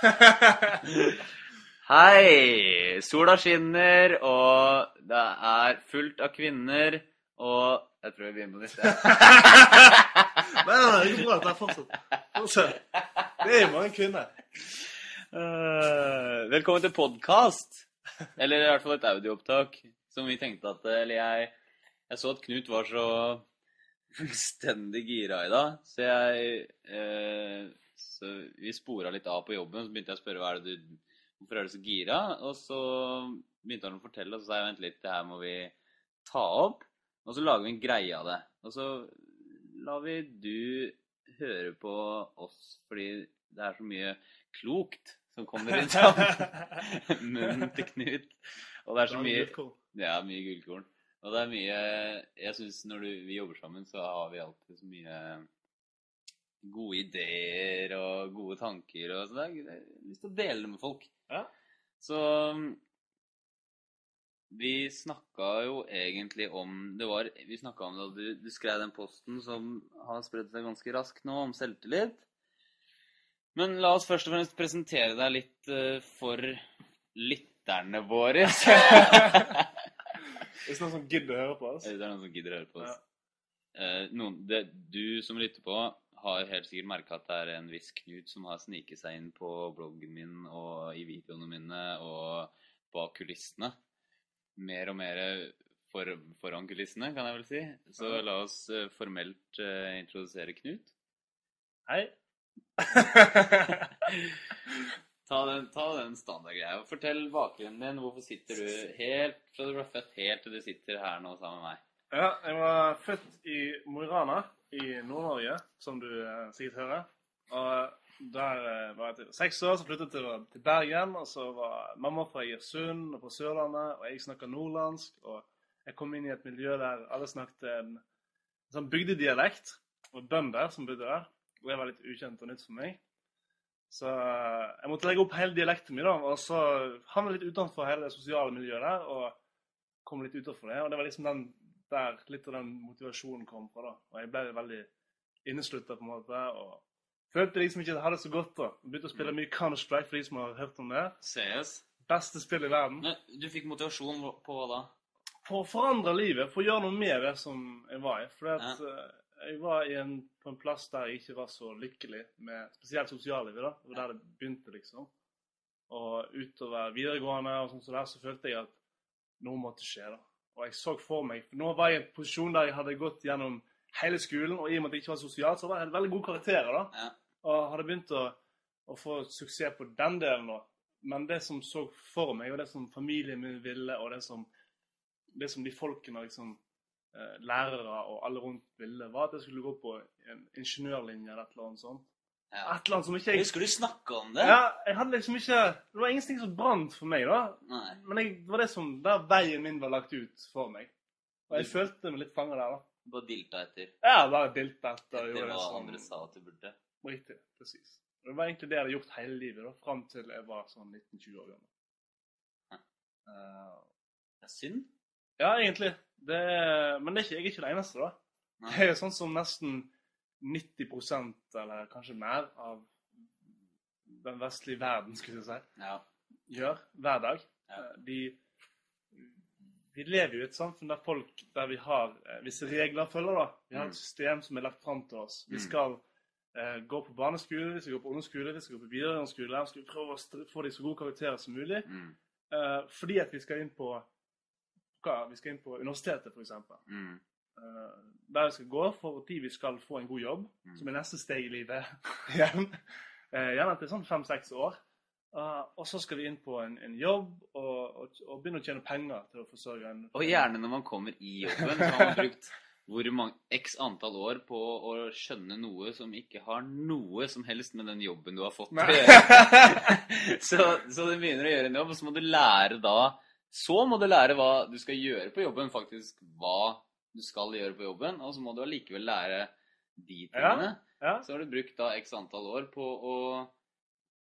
Hei! Sola skinner, og det er fullt av kvinner, og Jeg tror vi begynner på nytt. jeg. Nei, nei, nei, går bra. Det er fortsatt. Fortsett. Det er jo mange kvinner. Uh, velkommen til podkast. Eller i hvert fall et audioopptak som vi tenkte at Eller jeg Jeg så at Knut var så fullstendig gira i dag, så jeg eh, Så vi spora litt av på jobben, så begynte jeg å spørre hva er det du Hvorfor er du så gira? Og så begynte han å fortelle, og så sa jeg vent litt, det her må vi ta opp. Og så lager vi en greie av det. Og så lar vi du høre på oss, fordi det er så mye klokt som kommer ut av munnen til Knut. Og det er så mye Ja, mye gullkorn. Og det er mye Jeg syns når du, vi jobber sammen, så har vi alltid så mye gode ideer og gode tanker og sånn. jeg har lyst til å dele det med folk. Ja. Så vi snakka jo egentlig om Det var Vi snakka om da du, du skrev den posten som har spredt seg ganske raskt nå, om selvtillit. Men la oss først og fremst presentere deg litt uh, for lytterne våre. Hvis noen som gidder å høre på oss. Det er noen som gidder å høre på oss. Eh, noen, det, du som lytter på, har helt sikkert merka at det er en viss Knut som har sniket seg inn på bloggen min og i videoene mine og bak kulissene. Mer og mer for, foran kulissene, kan jeg vel si. Så la oss eh, formelt uh, introdusere Knut. Hei. Ta den, ta den standardgreia. Fortell bakgrunnen din. Hvorfor sitter du helt fra du ble født, helt til du sitter her nå sammen med meg? Ja, jeg var født i Mo i Rana i Nord-Norge, som du eh, sikkert hører. Og der eh, var jeg til seks år, så flyttet jeg til Bergen. Og så var mamma fra Egersund og fra Sørlandet, og jeg snakka nordlandsk. Og jeg kom inn i et miljø der alle snakket en sånn bygdedialekt. Og bønder som bodde der. Og det var litt ukjent og nytt for meg. Så eh, jeg måtte legge opp hele dialekten min, da. Og så havnet jeg litt utenfor hele det sosiale miljøet der. Og kom litt utenfor det. Og det var liksom den der litt av den motivasjonen kom fra. da. Og jeg ble veldig inneslutta på en måte. og Følte liksom ikke at jeg hadde det så godt. da. Begynte å spille mye Counter-Strike for de som har hørt om det. CS. Beste spill i verden. Men du fikk motivasjon på hva da? For å forandre livet, for å gjøre noe med det som jeg var i. For at, eh, jeg var i en, på en plass der jeg ikke var så lykkelig med spesielt sosiallivet. da. Det var der det begynte, liksom. Og utover videregående og sånn som der, så følte jeg at noe måtte skje. da. Og jeg så for meg for Nå var jeg i en posisjon der jeg hadde gått gjennom hele skolen, og i og med at jeg ikke var sosial, så var jeg veldig gode karakterer. da. Ja. Og hadde begynt å, å få suksess på den delen da. Men det som så for meg, og det som familien min ville, og det som, det som de folkene liksom eh, lærere og alle rundt ville, var at jeg skulle gå på en ingeniørlinje eller et eller annet sånt. Ja. Et eller annet som ikke Jeg jeg husker du snakka om det. Ja, jeg hadde liksom ikke Det var ingenting som brant for meg, da. Nei. Men jeg, det var det som Der veien min var lagt ut for meg. Og jeg følte meg litt fanga der, da. Bare dilta etter. Ja, bare dilta etter. Etter hva som- andre sa at du burde. Riktig. Presis. Det var egentlig det jeg hadde gjort hele livet, da, fram til jeg var sånn 19-20 år gammel. Eh, Det er synd. ja, egentlig. Det, men det er ikke, jeg er ikke det eneste, da. Nei. Det er jo sånn som nesten 90% eller kanskje mer, av den vestlige verden, skulle jeg si, Ja. gjør hver dag. Ja. Eh, De, vi lever jo i et samfunn der folk der vi har eh, visse regler følger. da. Vi har Mm. et system som er lagt fram til oss. Vi Mm. skal eh, gå på barneskole, vi skal gå på ungdomsskole, vi skal gå på videregående skole. Vi skal prøve å få de så gode karakterer som mulig. Mm. eh, fordi at vi skal inn på hva? Vi skal inn på universitetet, f.eks. Mm. Uh, der vi skal gå for når vi skal få en god jobb, Mm. som er neste steg i livet. Uh, gjerne etter sånn fem-seks år. Uh, og så skal vi inn på en, en jobb og, og, og begynne å tjene penger til å forsørge en Og gjerne når man kommer i jobben, så har man brukt hvor mange, x antall år på å skjønne noe som ikke har noe som helst med den jobben du har fått Nei. å gjøre. så, så du begynner å gjøre en jobb, og så må du lære da Så må du lære hva du skal gjøre på jobben, faktisk hva du skal gjøre på jobben, og så må du allikevel lære de tingene. Ja. Så har du brukt da x antall år på å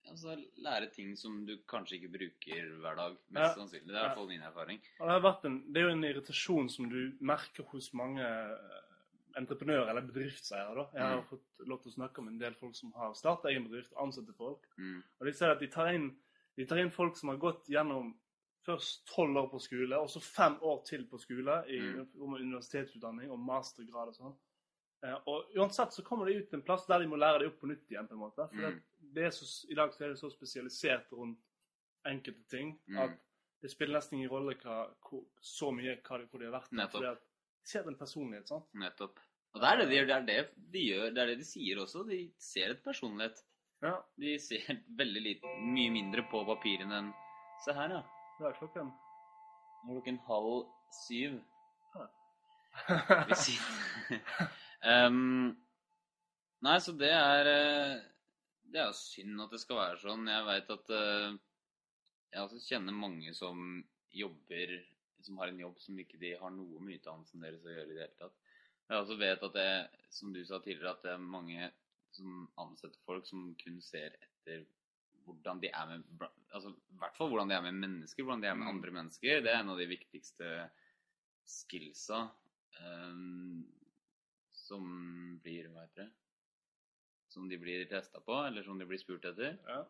altså, lære ting som du kanskje ikke bruker hver dag. Mest Ja. sannsynlig. Det er i hvert fall min erfaring. Det, har vært en, det er jo en irritasjon som du merker hos mange eh, entreprenører eller bedriftseiere. da. Jeg har Mm. fått lov til å snakke med en del folk som har startet egen bedrift ansatte folk. Mm. Og de ser at de tar inn, de tar inn folk som har gått gjennom først tolv år på skole, og så fem år til på skole i Mm. universitetsutdanning og mastergrad og sånn. Eh, og uansett så kommer de ut til en plass der de må lære det opp på nytt igjen. på en måte. For Mm. det er så, I dag så er det så spesialisert rundt enkelte ting Mm. at det spiller nesten ingen rolle hva, hvor, så mye hva de, hvor de har vært. Nettopp. Fordi at de ser en personlighet. sant? Nettopp. Og det er det de gjør. Det er det de gjør. Det er det de sier også. De ser et personlighet. Ja, De ser veldig lite, mye mindre på papirene enn Se her, ja. Det er klokken. Nå er klokken halv syv. Ja. Vi sier um, Nei, så det er eh, Det er jo synd at det skal være sånn. Jeg veit at eh, Jeg også kjenner mange som jobber Som har en jobb som ikke de har noe med utdannelsen deres å gjøre i det hele tatt. Jeg også vet at det, som du sa tidligere, at det er mange som ansetter folk som kun ser etter hvordan de er med altså I hvert fall hvordan de er med mennesker, hvordan de er med Mm. andre mennesker. Det er en av de viktigste skillsa um, som blir Hva heter det? Som de blir testa på, eller som de blir spurt etter. Ja.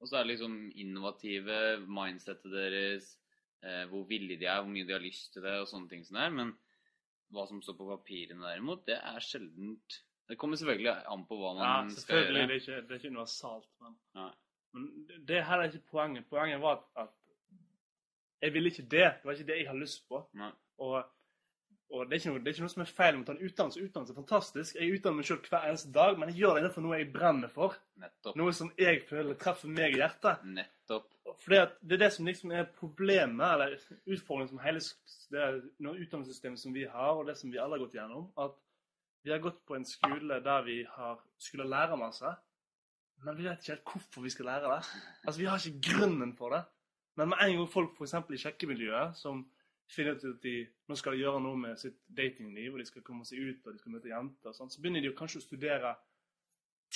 Og så er det liksom innovative, mindsettet deres, eh, hvor villige de er, hvor mye de har lyst til det, og sånne ting som det er. Men hva som står på papirene derimot, det er sjeldent Det kommer selvfølgelig an på hva ja, man skal selvfølgelig. gjøre. Det er ikke, det er ikke universalt. Men, Nei. Men det- her er ikke poenget. Poenget var at, at jeg ville ikke det. Det var ikke det jeg hadde lyst på. Og, og det, er ikke noe, det er ikke noe som er feil med å ta en utdannelse. Utdannelse er fantastisk. Jeg utdanner meg selv hver eneste dag, men jeg gjør det innenfor noe jeg brenner for. Nettopp. Noe som jeg føler treffer meg i hjertet. Nettopp. Fordi at det er det som liksom er problemet, eller utfordringen som hele det utdannelsessystemet som vi har, og det som vi alle har gått gjennom, at vi har gått på en skole der vi har skulle lære masse, men vi vet ikke helt hvorfor vi skal lære det. Altså, Vi har ikke grunnen for det. Men med en gang folk f.eks. i sjekkemiljøet som finner ut at de nå skal gjøre noe med sitt datingliv, og de skal komme seg ut og de skal møte jenter, og sånt, så begynner de kanskje å studere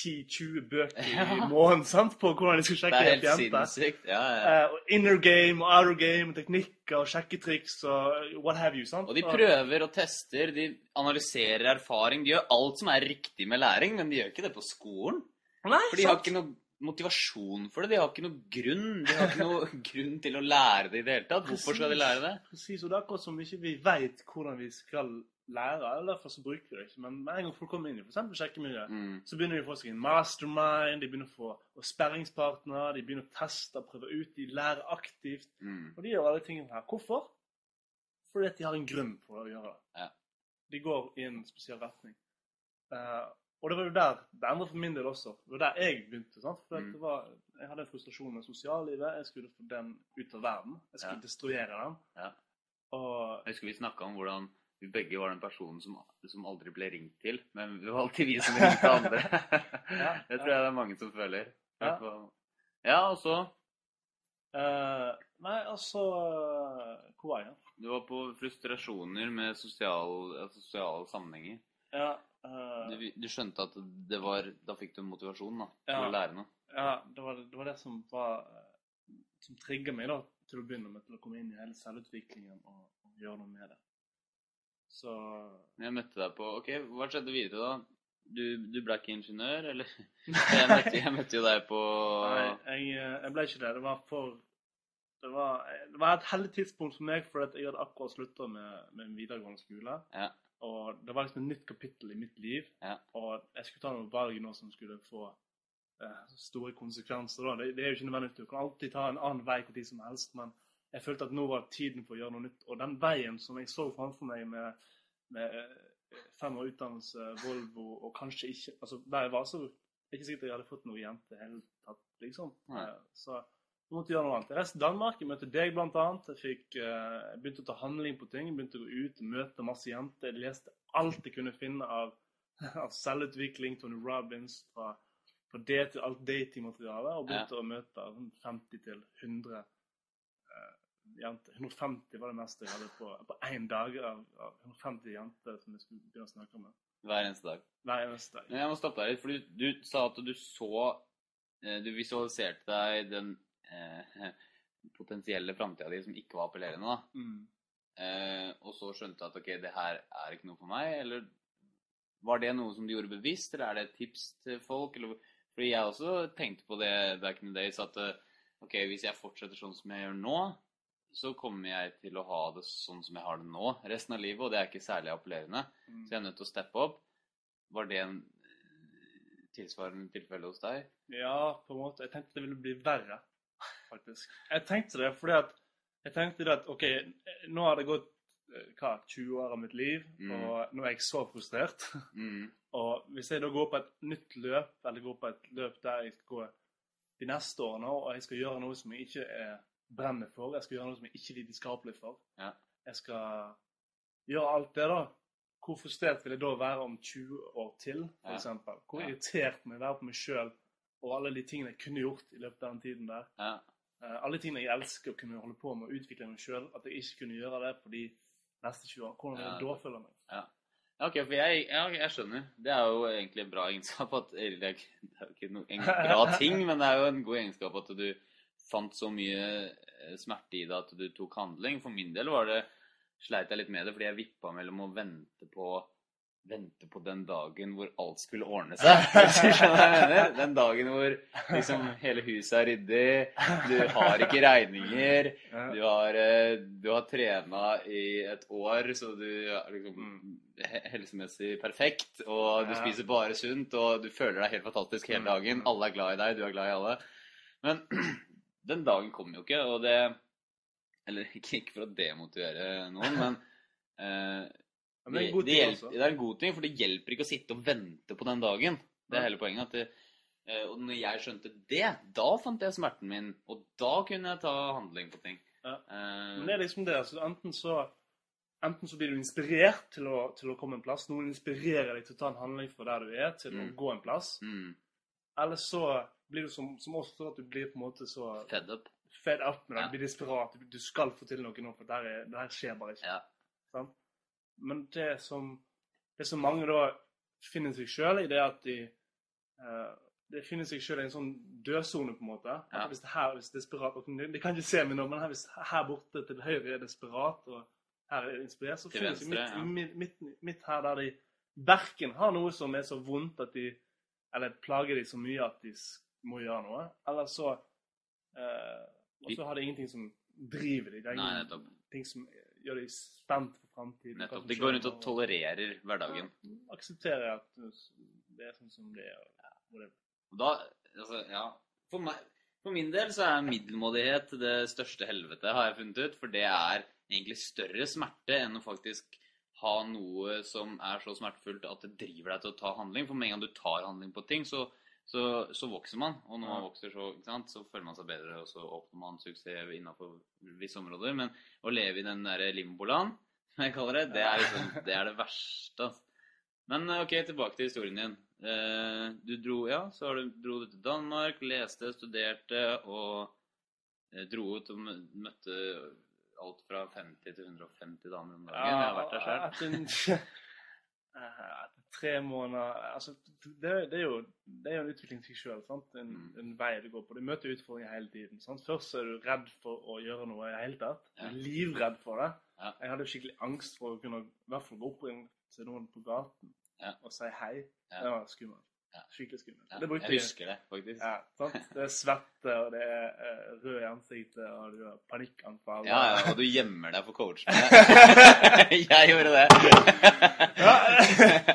10-20 bøker Ja. i måneden sant, på hvordan de skal sjekke helt jenter. Ja, ja. Uh, inner game og outer game, teknikker og sjekketriks og what have you. sant? Og de prøver og tester, de analyserer erfaring. De gjør alt som er riktig med læring, men de gjør ikke det på skolen. Nei, For de har ikke noe motivasjon for det. De har ikke noe grunn. De har ikke noe grunn til å lære det i det hele tatt. Hvorfor skal de lære det? Precis, og det er akkurat som ikke vi vet hvordan vi skal lære. eller Derfor så bruker vi det ikke. Men med en gang folk kommer inn i for sjekkemiljøet, Mm. så begynner de å få seg en mastermind, de begynner å få sperringspartner, de begynner å teste, og prøve ut, de lærer aktivt. Mm. Og de gjør alle tingene her. Hvorfor? Fordi at de har en grunn for å gjøre det. Ja. De går i en spesiell retning. Eh, og det var jo der det endret for min del også. Det var der jeg begynte. sant? For Mm. det var, Jeg hadde en frustrasjon med sosiallivet. Jeg skulle få den ut av verden. Jeg skulle Ja. destruere den. Ja. Og Jeg husker vi snakka om hvordan vi begge var den personen som, som aldri ble ringt til. Men det var alltid vi som ringte andre. Ja, det tror jeg det er mange som føler. Ja. Og så uh, Nei, altså Hvor var jeg? Du var på frustrasjoner med sosial, altså sosiale sammenhenger. Ja, eh, Du, du skjønte at det var Da fikk du motivasjon da, til Ja. å lære noe. ja det, var, det var det som var eh, Som trigga meg da til å begynne med til å komme inn i hele selvutviklingen og, og gjøre noe med det. Så Jeg møtte deg på Ok, hva skjedde videre da? Du, du ble ikke ingeniør, eller? Jeg møtte, jeg møtte jo deg på Nei, jeg, eh, jeg ble ikke det. Det var for Det var, det var et heldig tidspunkt for meg, fordi jeg hadde akkurat slutta med, med en videregående skole. Ja. Og det var liksom et nytt kapittel i mitt liv. Ja. Og jeg skulle ta noen valg nå som skulle få uh, store konsekvenser. Det, det er jo ikke nødvendig. Du kan alltid ta en annen vei tid som helst, men jeg følte at nå var tiden for å gjøre noe nytt. Og den veien som jeg så framfor meg med, med eh, fem år utdannelse, Volvo og kanskje ikke altså Der jeg var, så er det ikke sikkert jeg hadde fått noe jente i det hele tatt, liksom. Nei. Eh, Så jeg måtte gjøre noe annet. Jeg reiste til Danmark, jeg møtte deg blant annet. Jeg, fikk, eh, begynte å ta handling på ting. Begynte å gå ut, møte masse jenter. Jeg leste alt jeg kunne finne av, av selvutvikling, Tony Robbins, fra, fra det til alt datingmateriale, og begynte å møte sånn 50 til 100 eh, jenter. 150 var det meste jeg hadde på, på én dag av, av 150 jenter som jeg skulle begynne å snakke med. hver eneste dag. Hver eneste dag. Men jeg må stoppe deg litt, for du, du sa at du så eh, Du visualiserte deg den eh, potensielle framtida di som ikke var appellerende, da. Mm. Eh, og så skjønte du at ok, det her er ikke noe for meg, eller Var det noe som du gjorde bevisst, eller er det et tips til folk? Eller, fordi jeg også tenkte på det back in the days at eh, ok, hvis jeg fortsetter sånn som jeg gjør nå, så kommer jeg til å ha det sånn som jeg har det nå resten av livet, og det er ikke særlig appellerende. Mm. Så jeg er nødt til å steppe opp. Var det en eh, tilsvarende tilfelle hos deg? Ja, på en måte. Jeg tenkte det ville bli verre, faktisk. Jeg tenkte det fordi at Jeg tenkte det at OK, nå har det gått eh, hva, 20 år av mitt liv, Mm. og nå er jeg så frustrert. Mm. Og hvis jeg da går på et nytt løp, eller går på et løp der jeg skal gå de neste årene, og jeg skal gjøre noe som jeg ikke er brenner for, jeg skal gjøre noe som jeg ikke er lidenskapelig for, Ja. jeg skal gjøre alt det, da. Hvor frustrert vil jeg da være om 20 år til, for Ja. Hvor irritert må jeg være på meg sjøl og alle de tingene jeg kunne gjort i løpet av den tiden der? Ja. Eh, alle tingene jeg elsker å kunne holde på med å utvikle meg sjøl, at jeg ikke kunne gjøre det på de neste 20 år. Hvordan vil jeg Ja. da føle meg? Ja, ok, for jeg, ja, jeg skjønner. Det er jo egentlig en bra egenskap. At, eller det er jo ikke en bra ting, men det er jo en god egenskap at du fant så mye eh, smerte i det at du tok handling. For min del var det, sleit jeg litt med det, fordi jeg vippa mellom å vente på Vente på den dagen hvor alt skulle ordne seg. Den dagen hvor liksom hele huset er ryddig, du har ikke regninger, du har, eh, du har trena i et år, så du er liksom helsemessig perfekt, og du spiser bare sunt, og du føler deg helt fantastisk hele Mm, dagen. mm. Alle er glad i deg, du er glad i alle. Men den dagen kommer jo ikke, og det Eller ikke, ikke for å demotivere noen, men eh, det en god det, ting, hjelper, det er en god ting, for det hjelper ikke å sitte og vente på den dagen. Det er Ja. hele poenget. det, eh, Og når jeg skjønte det, da fant jeg smerten min, og da kunne jeg ta handling på ting. Ja. Eh, Men det er liksom det. altså Enten så, enten så blir du inspirert til å, til å komme en plass. Noen inspirerer deg til å ta en handling fra der du er, til Mm. å gå en plass. mm, Eller så blir du som, som sånn at du blir på en måte så fed up. fed up med det. Ja. Du blir desperat. Du, skal få til noe nå, for det her, er, skjer bare ikke. Ja. Sant? Men det som, det som mange da finner seg sjøl i, det er at de uh, det finner seg sjøl i en sånn dødsone, på en måte. Ja. Hvis det her hvis desperat og desperat de kan ikke se meg nå, men her, hvis her borte til høyre er desperat, og her er inspirert, så finnes finner de seg ja. midt, midt, midt, midt her der de verken har noe som er så vondt at de Eller plager de så mye at de må gjøre noe, eller så uh, Og så har de ingenting som driver dem. Det er Nei, ingen ting som gjør deg spent for framtiden. Nettopp. det De går rundt og tolererer hverdagen. Ja, aksepterer at det er sånn som det er. og. Og da, altså, ja for, meg, for min del så er middelmådighet det største helvete, har jeg funnet ut. For det er egentlig større smerte enn å faktisk ha noe som er så smertefullt at det driver deg til å ta handling. For med en gang du tar handling på ting, så, så, så vokser man. Og når man vokser, så, sant, så føler man seg bedre, og så oppnår man suksess innenfor visse områder. Men å leve i den derre limboland, som jeg kaller det, det er, liksom, det er det verste. Men eh, ok, tilbake til historien din. Eh, du dro, ja, så har du, dro du til Danmark, leste, studerte og eh, dro ut og møtte alt fra 50 til 150 damer om dagen. jeg har vært der selv. Etter, eh, etter tre måneder Altså, det, det, er jo, det er jo en utvikling i seg sjøl. En, Mm. en vei du går på. Du møter utfordringer hele tiden. Sant? Først er du redd for å gjøre noe i det hele tatt. Du er livredd for det. Ja. Jeg hadde skikkelig angst for å kunne i hvert fall gå opp til noen på gaten Ja. og si hei. Ja. Det var skummelt. Skikkelig skummelt. Ja, det jeg husker det, faktisk. Ja, sant? Det er svette, og det er eh, rød i ansiktet, og du har panikkanfall. Ja, ja, og du gjemmer deg for coachen. jeg gjorde det. Ja,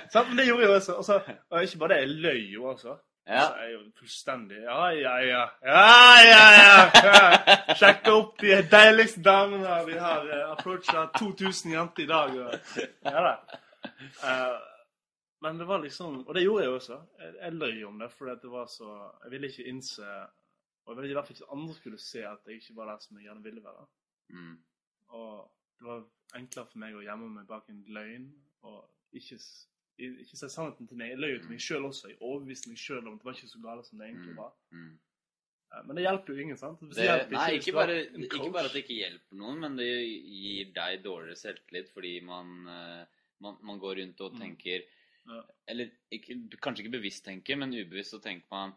sant? Men det gjorde jeg også. også. og ikke bare det, jeg løy jo også. Ja. Så jeg er jo fullstendig Ja, ja, ja. Ja, ja, ja. ja. Sjekk opp de deiligste damene. Vi har uh, approacha 2000 jenter i dag. Og, ja da. Eh, men det var liksom Og det gjorde jeg også. Jeg, jeg løy om det, fordi det var så Jeg ville ikke innse Og jeg ville i hvert fall ikke andre skulle se at jeg ikke var der som jeg gjerne ville være. Mm. Og det var enklere for meg å gjemme meg bak en løgn og ikke, ikke si sannheten til meg. Jeg løy jo til meg sjøl også. Jeg overbeviste meg sjøl om at det var ikke så galt som det egentlig Mm. var. Mm. Eh, Men det hjelper jo ingen, sant? Det, nei, ikke bare, ikke bare at det ikke hjelper noen, men det gir deg dårligere selvtillit fordi man, eh, man, man går rundt og Mm. Ja. Eller ikke, kanskje ikke bevisst tenker, men ubevisst så tenker man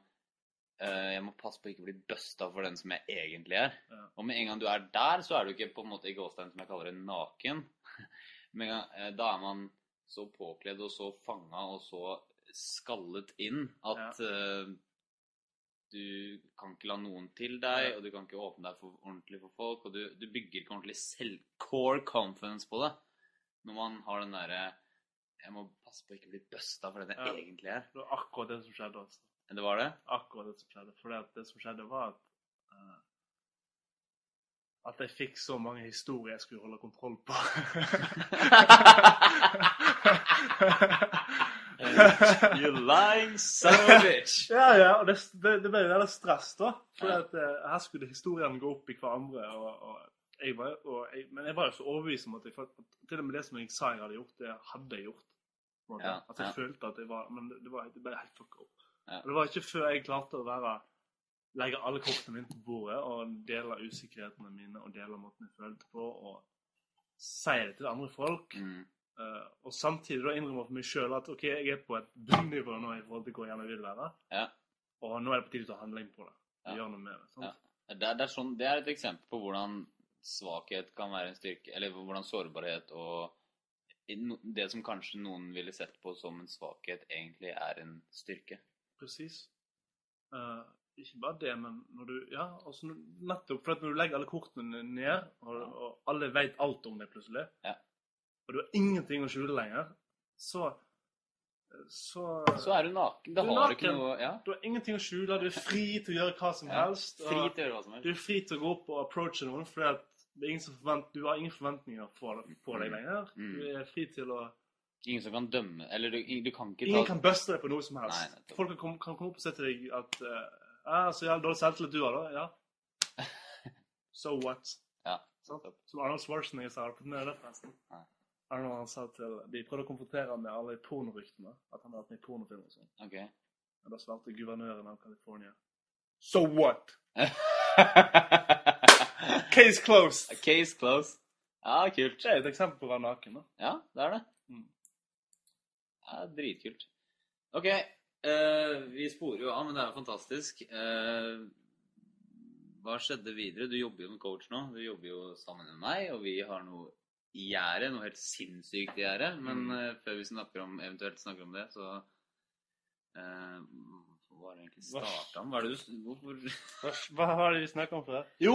uh, Jeg må passe på å ikke bli busta for den som jeg egentlig er. Ja. Og med en gang du er der, så er du ikke på en måte i gåstein som jeg kaller det, naken. Med en gang, eh, da er man så påkledd og så fanga og så skallet inn at eh, du kan ikke la noen til deg, og du kan ikke åpne deg for, ordentlig for folk, og du, du bygger ikke ordentlig selv core confidence på det. Når man har den derre Jeg må passe på å ikke bli busta for den det Ja. egentlig er. Det var akkurat det som skjedde. Også. Det var det? Akkurat det som skjedde. For det som skjedde, var at uh, At jeg fikk så mange historier jeg skulle holde kontroll på. You lying son of a bitch. Ja, ja, og det, det, det ble veldig stress, da. For Ja. at, uh, her skulle historiene gå opp i hverandre. Og, og jeg var, og jeg, men jeg var jo så overbevist om at, jeg, at til og med det som jeg sa jeg hadde gjort, det hadde jeg gjort. Ja, at jeg ja. følte at jeg var Men det, var, det ble helt fucka opp. Ja. Og det var ikke før jeg klarte å være legge alle kortene mine på bordet og dele usikkerhetene mine og dele måten jeg følte på, og si det til andre folk. Mm. Uh, og samtidig da innrømme for meg sjøl at OK, jeg er på et bunnivå nå i forhold til hvor jeg gjerne vil være. Ja. Og nå er det på tide å ta handling på det. Ja. gjøre noe med det. sant? Ja. Det, er, det, er sånn, det er et eksempel på hvordan svakhet kan være en styrke, eller hvordan sårbarhet og det som kanskje noen ville sett på som en svakhet, egentlig er en styrke. Presis. Uh, ikke bare det, men når du Ja, altså nettopp for at når du legger alle kortene ned, og, og alle vet alt om det plutselig, Ja. og du har ingenting å skjule lenger, så så, Så er du naken. Da Du har du ikke noe Ja. Du har ingenting å skjule. Du er fri til å gjøre hva som helst. Fri til å gjøre hva som Du er fri til å gå opp og approache noen, fordi at det ingen som forvent, du har ingen forventninger for, på deg lenger. Mm. Du er fri til å Ingen som kan dømme Eller du, du kan ikke Ingen kan buste deg på noe som helst. Nei. Folk kan, kan komme opp og si til deg at uh, så jævlig dårlig selvtillit du har, da. Ja. So what? Ja. Sånn? Som Arnold Schwarzenegger sa, har du fått med deg forresten? Nei. Arnold han sa til De prøvde å konfrontere ham med alle pornoryktene. At han hadde vært med i pornofilm og sånn. Okay. Og da svarte guvernøren av California So what? Case closed! Case closed. Ja, kult. Det er et eksempel på å være naken. da. Ja, det er det. Mm. Ja, dritkult. OK. eh, vi sporer jo av, men det er jo fantastisk. Eh, hva skjedde videre? Du jobber jo med coach nå. Du jobber jo sammen med meg, og vi har noe i gjerdet. Noe helt sinnssykt i gjerdet. Men Mm. eh, før vi snakker om, eventuelt snakker om det, så eh, Hva var det egentlig starta om? Hva er det du Hvorfor Hva, hva var det vi snakker om før? Jo,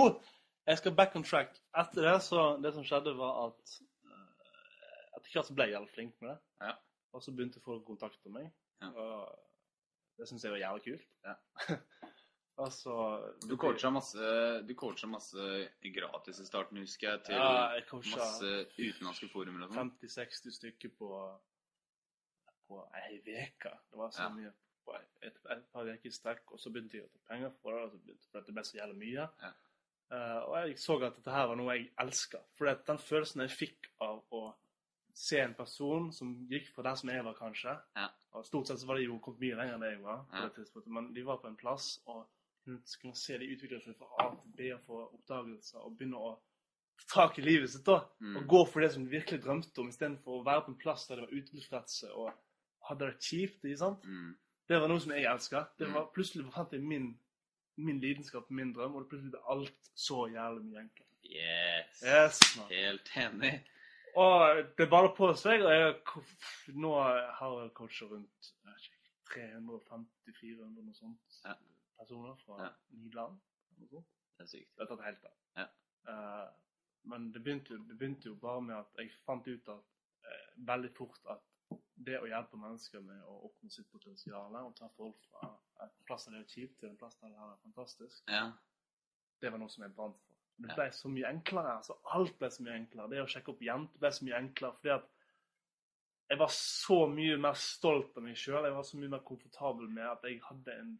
jeg skal back on track. Etter det så Det som skjedde, var at uh, Etter hvert så ble jeg jævlig flink med det. Ja. Og så begynte folk å kontakte meg. Ja. Og det syns jeg var jævlig kult. Ja. og så Du coacha masse, du masse gratis i starten, husker jeg, til Ja, jeg masse utenlandske forumer og sånn. 50-60 stykker på på ei uke. Det var så mye på et, et par uker i strekk. Og så begynte jeg å ta penger for det, og så begynte, for det ble så jævlig mye. Ja. Eh, og jeg så at dette her var noe jeg elska. For den følelsen jeg fikk av å se en person som gikk fra der som jeg var, kanskje Ja. Og stort sett så var de jo kommet mye lenger enn det jeg var. på Ja. det tidspunktet, Men de var på en plass, og hun kunne se de utvikle seg fra A til B og få oppdagelser og begynne å ta tak i livet sitt. da, Mm. Og gå for det som de virkelig drømte om, istedenfor å være på en plass der de var utilfredse og hadde det kjipt. ikke sant? Mm. Det var noe som jeg elska. Det Mm. Plutselig fant jeg min, min lidenskap, min drøm, og det plutselig blir alt så jævlig mye enklere. Yes. Yes, man. Helt enig. Og det baller på seg, og jeg, nå har jeg coacha rundt jeg vet ikke, 350-400 noe sånt Ja. personer fra Ja. ni land. Det er sykt. Det har tatt helt av. Ja. Uh, men det begynte, jo- det begynte jo bare med at jeg fant ut at uh, veldig fort at det å hjelpe mennesker med å oppnå sitt potensial og ta folk fra en plass der det er kjipt, til en plass der det er fantastisk, Ja. det var noe som jeg brant for. Det ble så mye enklere. altså Alt ble så mye enklere. Det å sjekke opp jenter ble så mye enklere. fordi at jeg var så mye mer stolt av meg sjøl. Jeg var så mye mer komfortabel med at jeg hadde en,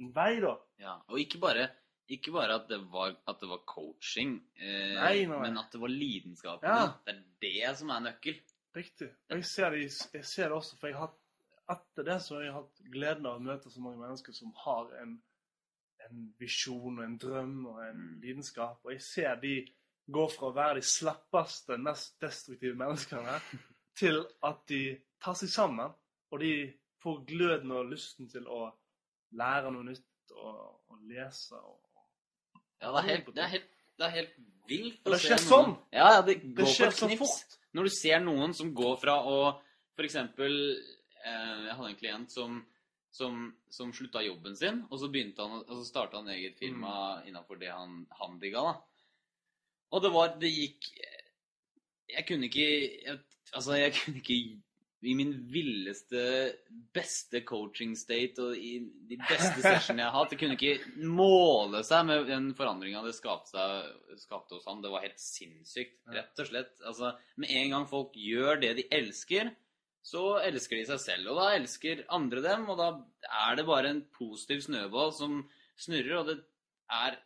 en vei, da. ja. Og ikke bare, ikke bare at, det var, at det var coaching, eh, Nei, nei. men at det var lidenskapen. Ja. Det er det som er nøkkel. Riktig. Og jeg ser, det, jeg ser det også, for jeg har etter det så har jeg hatt gleden av å møte så mange mennesker som har en, en visjon og en drøm og en Mm. lidenskap. Og jeg ser de gå fra å være de slappeste, mest destruktive menneskene til at de tar seg sammen, og de får gløden og lysten til å lære noe nytt og, og lese. Og, Ja, det er helt, det er helt, det er helt vilt Og det skjer sånn! Ja, ja, det det går på skjer et så fort. Når du ser noen som går fra å eksempel, eh, jeg hadde en klient som, som, som slutta jobben sin, og så begynte han, og så starta han eget firma innenfor det han, han digga, da. Og det var Det gikk Jeg kunne ikke jeg, Altså, jeg kunne ikke i min villeste, beste coaching state og i de beste sessionene jeg har hatt Det kunne ikke måle seg med den forandringa det skapte, skapte hos han. Det var helt sinnssykt, rett og slett. Altså, Med en gang folk gjør det de elsker, så elsker de seg selv. Og da elsker andre dem, og da er det bare en positiv snøball som snurrer, og det er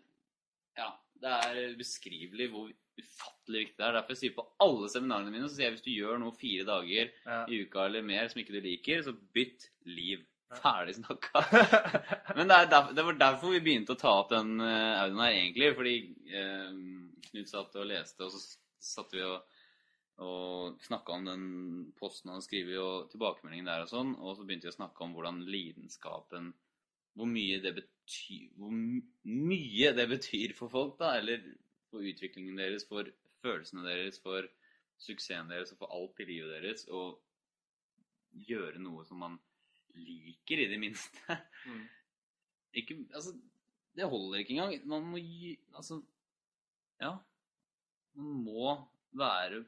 Ja, det er ubeskrivelig hvor ufattelig viktig det er. Derfor sier jeg på alle seminarene mine så sier jeg hvis du gjør noe fire dager Ja. i uka eller mer som ikke du liker, så bytt liv. Ferdig snakka. Men det, er derf- det var derfor vi begynte å ta opp den uh, audioen her, egentlig. Fordi eh, Knut satt og leste, og så satt vi og, og snakka om den posten han skriver, og tilbakemeldingen der og sånn. Og så begynte vi å snakke om hvordan lidenskapen Hvor mye det betyr Hvor mye det betyr for folk, da. Eller for utviklingen deres, for følelsene deres, for suksessen deres og for alt i livet deres. Og gjøre noe som man liker, i det minste. Mm. Ikke Altså, det holder ikke engang. Man må gi Altså, ja. Man må være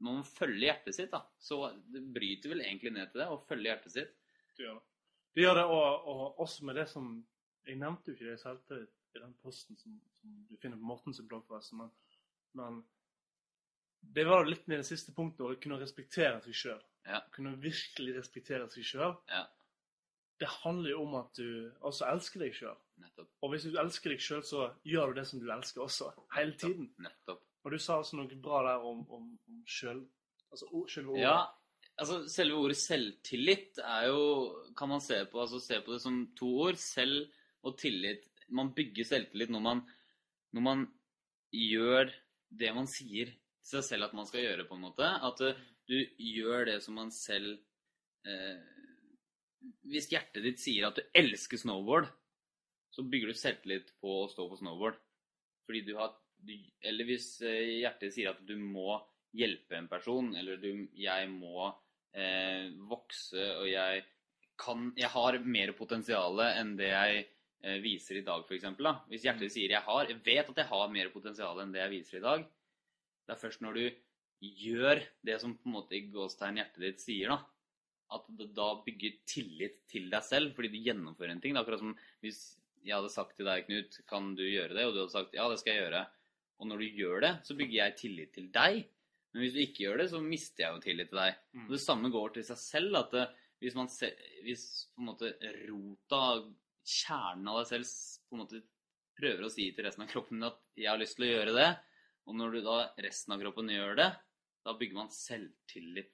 Man må følge hjertet sitt, da. Så det bryter vel egentlig ned til det, å følge hjertet sitt. Du gjør det. Du gjør det og, og også med det som Jeg nevnte jo ikke det i selvtillit i den posten som, som du finner på Mortens blogg, forresten, men, men det var litt med det siste punktet å kunne respektere seg sjøl. Ja. Kunne virkelig respektere seg sjøl. Ja. Det handler jo om at du også elsker deg sjøl. Og hvis du elsker deg sjøl, så gjør du det som du elsker også. Hele tiden. Nettopp. Og du sa også noe bra der om, om, om sjøl... Altså selve ordet. Ja, altså selve ordet selvtillit er jo Kan man se på, altså, se på det som to ord. Selv og tillit. Man bygger selvtillit når man, når man gjør det man sier til seg selv at man skal gjøre, på en måte. At eh, du gjør det som man selv eh, Hvis hjertet ditt sier at du elsker snowboard, så bygger du selvtillit på å stå på snowboard. Fordi du har Eller hvis eh, hjertet sier at du må hjelpe en person, eller du, jeg må eh, vokse, og jeg kan Jeg har mer potensial enn det jeg viser i dag, f.eks. Hvis hjertet sier jeg har Jeg vet at jeg har mer potensial enn det jeg viser i dag. Det er først når du gjør det som på en måte i gåstegn hjertet ditt sier, da, at det da bygger tillit til deg selv, fordi du gjennomfører en ting. Det er akkurat som hvis jeg hadde sagt til deg, Knut, kan du gjøre det? Og du hadde sagt ja, det skal jeg gjøre. Og når du gjør det, så bygger jeg tillit til deg. Men hvis du ikke gjør det, så mister jeg jo tillit til deg. Mm. Og det samme går til seg selv. at det, hvis, man se, hvis på en måte rota, kjernen av deg selv, på en måte prøver å si til resten av kroppen at 'jeg har lyst til å gjøre det', og når du da resten av kroppen gjør det, da bygger man selvtillit.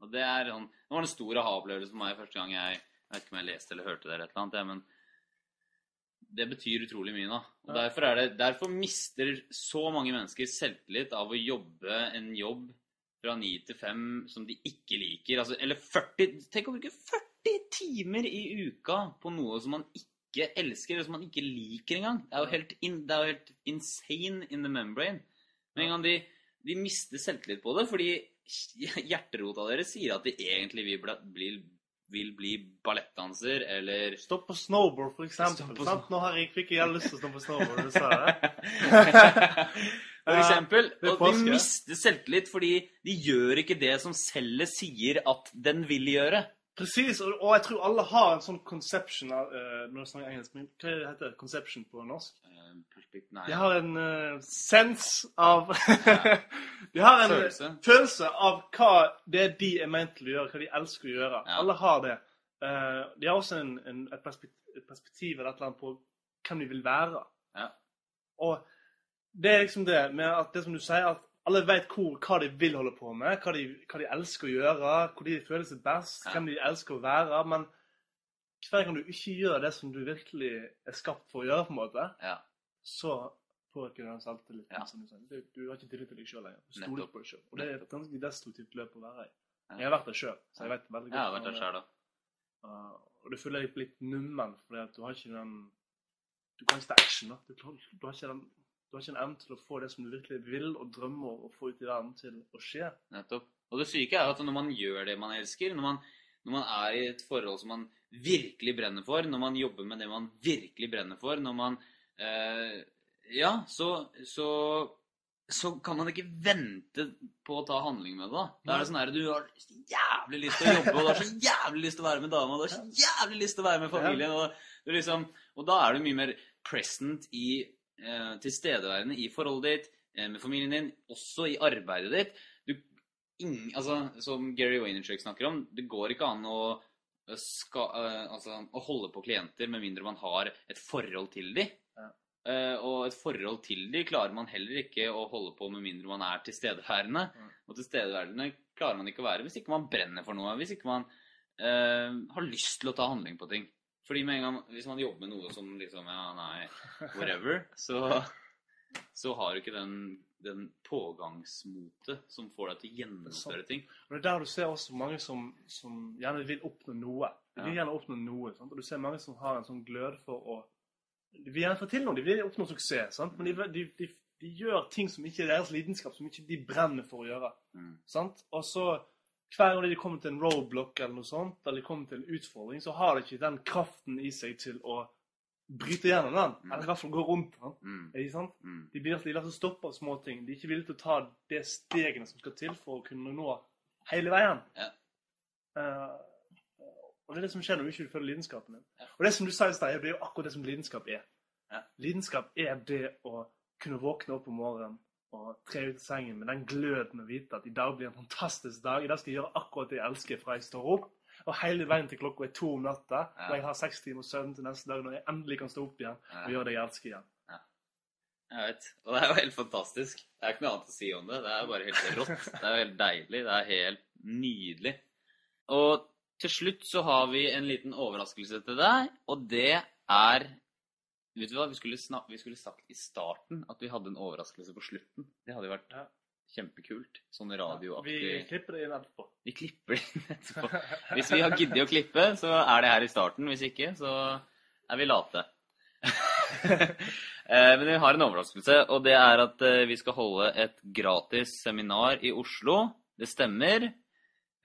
Og det er sånn Det var en stor aha-opplevelse for meg første gang jeg Jeg vet ikke om jeg leste eller hørte det, eller et eller annet, men det betyr utrolig mye nå. Og Ja. derfor, er det, derfor mister så mange mennesker selvtillit av å jobbe en jobb fra ni til fem som de ikke liker. Altså, eller 40 Tenk å bruke 40 timer i uka på noe som man ikke elsker, eller som man ikke liker engang. Det er jo helt, in, det er jo helt insane in the membrane. Med en gang de, de mister selvtillit på det, fordi hjerterota deres sier at de egentlig vil bli, vil bli ballettdanser, eller Stå på snowboard, for eksempel. på sant? Nå har jeg, fikk jeg lyst til å stå på snowboard, du sa det. For eksempel. Og de mister selvtillit fordi de gjør ikke det som cellet sier at den vil gjøre. Precis, og, og jeg tror alle har en sånn conception av uh, Når jeg snakker engelsk, men hva heter det? Conception på norsk? Uh, Perspekt... Nei. De har en uh, sense av De har en Følelse. følelse av hva det de er ment til å gjøre, hva de elsker å gjøre. Ja. Alle har det. Uh, de har også en, en, et, perspektiv, et perspektiv eller et eller annet på hvem de vil være. Ja. Og det er liksom det med at det som du sier, at alle vet hvor, hva de vil holde på med, hva de, hva de elsker å gjøre, hvor de føler seg best, Ja. hvem de elsker å være. Men hver gang du ikke gjør det som du virkelig er skapt for å gjøre, på en måte, Ja. så påvirker det selvtilliten. Ja. som Du sier. Du, du har ikke tillit til deg sjøl lenger. Du stoler på deg sjøl. Og det er et ganske destruktivt løp å være i. Ja. Jeg har vært der sjøl, så jeg vet veldig godt. Jeg har vært der selv, da. det. Uh, og du føler deg litt nummen fordi at du har ikke den Du kan ikke ta action. da. Du, du har ikke den Du har ikke en evne til å få det som du virkelig vil og drømmer og få ut i verden, til å skje. Nettopp. Og det syke er at når man gjør det man elsker, når man, når man er i et forhold som man virkelig brenner for, når man jobber med det man virkelig brenner for, når man eh, Ja, så, så så kan man ikke vente på å ta handling med det. da. Da er det sånn her, Du har så jævlig lyst til å jobbe, og du har så jævlig lyst til å være med dama, og du har så jævlig lyst til å være med familien. Og, liksom, og da er du mye mer present i tilstedeværende i forholdet ditt, eh, med familien din, også i arbeidet ditt. Du, ing, altså, Som Gary Waynerchuk snakker om, det går ikke an å, ska, eh, altså, å holde på klienter med mindre man har et forhold til dem. Ja. Eh, og et forhold til dem klarer man heller ikke å holde på med mindre man er tilstedeværende. Mm. Og tilstedeværende klarer man ikke å være hvis ikke man brenner for noe. Hvis ikke man uh, har lyst til å ta handling på ting. Fordi med en gang, Hvis man jobber med noe som liksom Ja, nei, whatever, så, så har du ikke den, den pågangsmotet som får deg til å gjennomføre ting. Og Det er der du ser også mange som, som gjerne vil oppnå noe. De vil gjerne oppnå noe, sant? Og du ser mange som har en sånn glød for å De vil gjerne få til noe, de vil oppnå suksess, sant? men de, de, de, de gjør ting som ikke er deres lidenskap, som ikke de brenner for å gjøre. Mm. Sant? Og så hver gang de kommer til en roadblock eller noe sånt, eller de kommer til en utfordring, så har de ikke den kraften i seg til å bryte gjennom den, Mm. eller i hvert fall gå rundt den. Mm. Ikke sant? Mm. De blir de lar seg stoppe av småting. De er ikke villige til å ta de stegene som skal til for å kunne nå hele veien. Ja. Uh, og det er det som skjer når du ikke følger lidenskapen din. Ja. Og det som du sa i stad, det er jo akkurat det som lidenskap er. Ja. Lidenskap er det å kunne våkne opp om morgenen og tre ut i sengen med den gløden å vite at i dag blir en fantastisk dag. I dag skal jeg gjøre akkurat det jeg elsker fra jeg står opp. Og hele veien til klokka er to om natta, Ja. og jeg har seks timer søvn til neste dag når jeg endelig kan stå opp igjen Ja. og gjøre det jeg elsker igjen. Jeg vet. Og det er jo helt fantastisk. Det er ikke noe annet å si om det. Det er bare helt rått. Det er jo helt deilig. Det er helt nydelig. Og til slutt så har vi en liten overraskelse til deg, og det er Vet du hva, vi skulle, snak vi skulle sagt i starten at vi hadde en overraskelse på slutten. Det hadde jo vært Ja. kjempekult. Sånn radioaktig... Vi klipper det inn etterpå. Vi klipper det inn etterpå. Hvis vi har giddet å klippe, så er det her i starten. Hvis ikke, så er vi late. Eh, Men vi har en overraskelse, og det er at eh, vi skal holde et gratis seminar i Oslo. Det stemmer.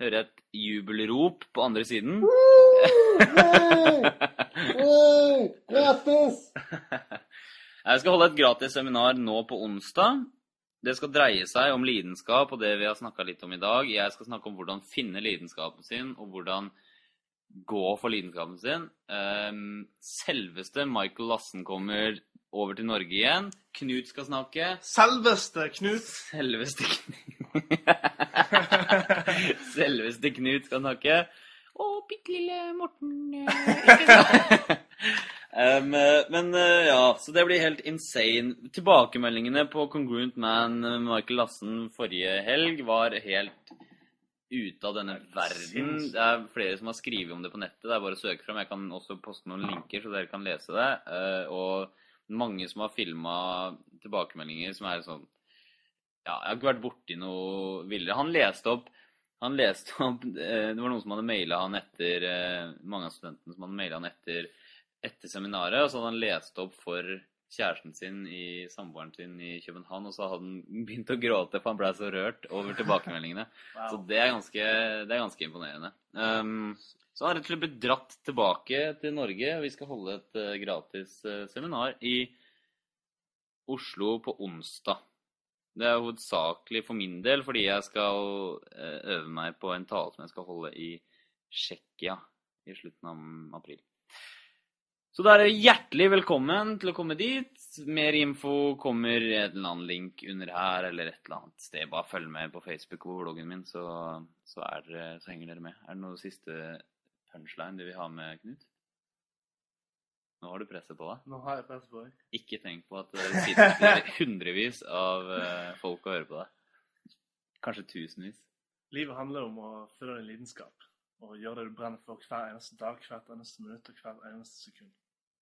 Hører et jubelrop på andre siden. Gratis! Jeg skal holde et gratis seminar nå på onsdag. Det skal dreie seg om lidenskap og det vi har snakka litt om i dag. Jeg skal snakke om hvordan finne lidenskapen sin, og hvordan gå for lidenskapen sin. Ehm, selveste Michael Lassen kommer over til Norge igjen. Knut skal snakke. Selveste Knut. Selveste Knut Selveste Knut skal snakke. Å, bitte lille Morten ikke sant? Um, men eh, ja, så det blir helt insane. Tilbakemeldingene på Congruent Man med Michael Lassen forrige helg var helt ute av denne verden. Det er flere som har skrevet om det på nettet. Det er bare å søke fram. Jeg kan også poste noen linker, så dere kan lese det. Eh, og mange som har filma tilbakemeldinger som er sånn Ja, jeg har ikke vært borti noe villere. Han leste opp han leste opp eh, Det var noen som hadde maila han etter eh, Mange av studentene som hadde maila han etter etter seminaret, og så hadde han lest opp for kjæresten sin i samboeren sin i København, og så hadde han begynt å gråte, for han ble så rørt over tilbakemeldingene. Så det er ganske, det er ganske imponerende. Um, så han har rett og slett blitt dratt tilbake til Norge, vi skal holde et eh, gratis seminar i Oslo på onsdag. Det er hovedsakelig for min del fordi jeg skal eh, øve meg på en tale som jeg skal holde i Tsjekkia i slutten av april. Så da er dere hjertelig velkommen til å komme dit. Mer info kommer i en eller annen link under her, eller et eller annet sted. Bare følg med på Facebook og bloggen min, så, så, er så henger dere med. Er det noe siste punchline du vil ha med, Knut? Nå har du presset på deg. Nå har jeg presset på deg. Ikke tenk på at det sitter hundrevis av eh, folk og hører på deg. Kanskje tusenvis. Livet handler om å følge din lidenskap og gjøre det du brenner for hver eneste dag, hvert eneste minutt og hvert eneste sekund.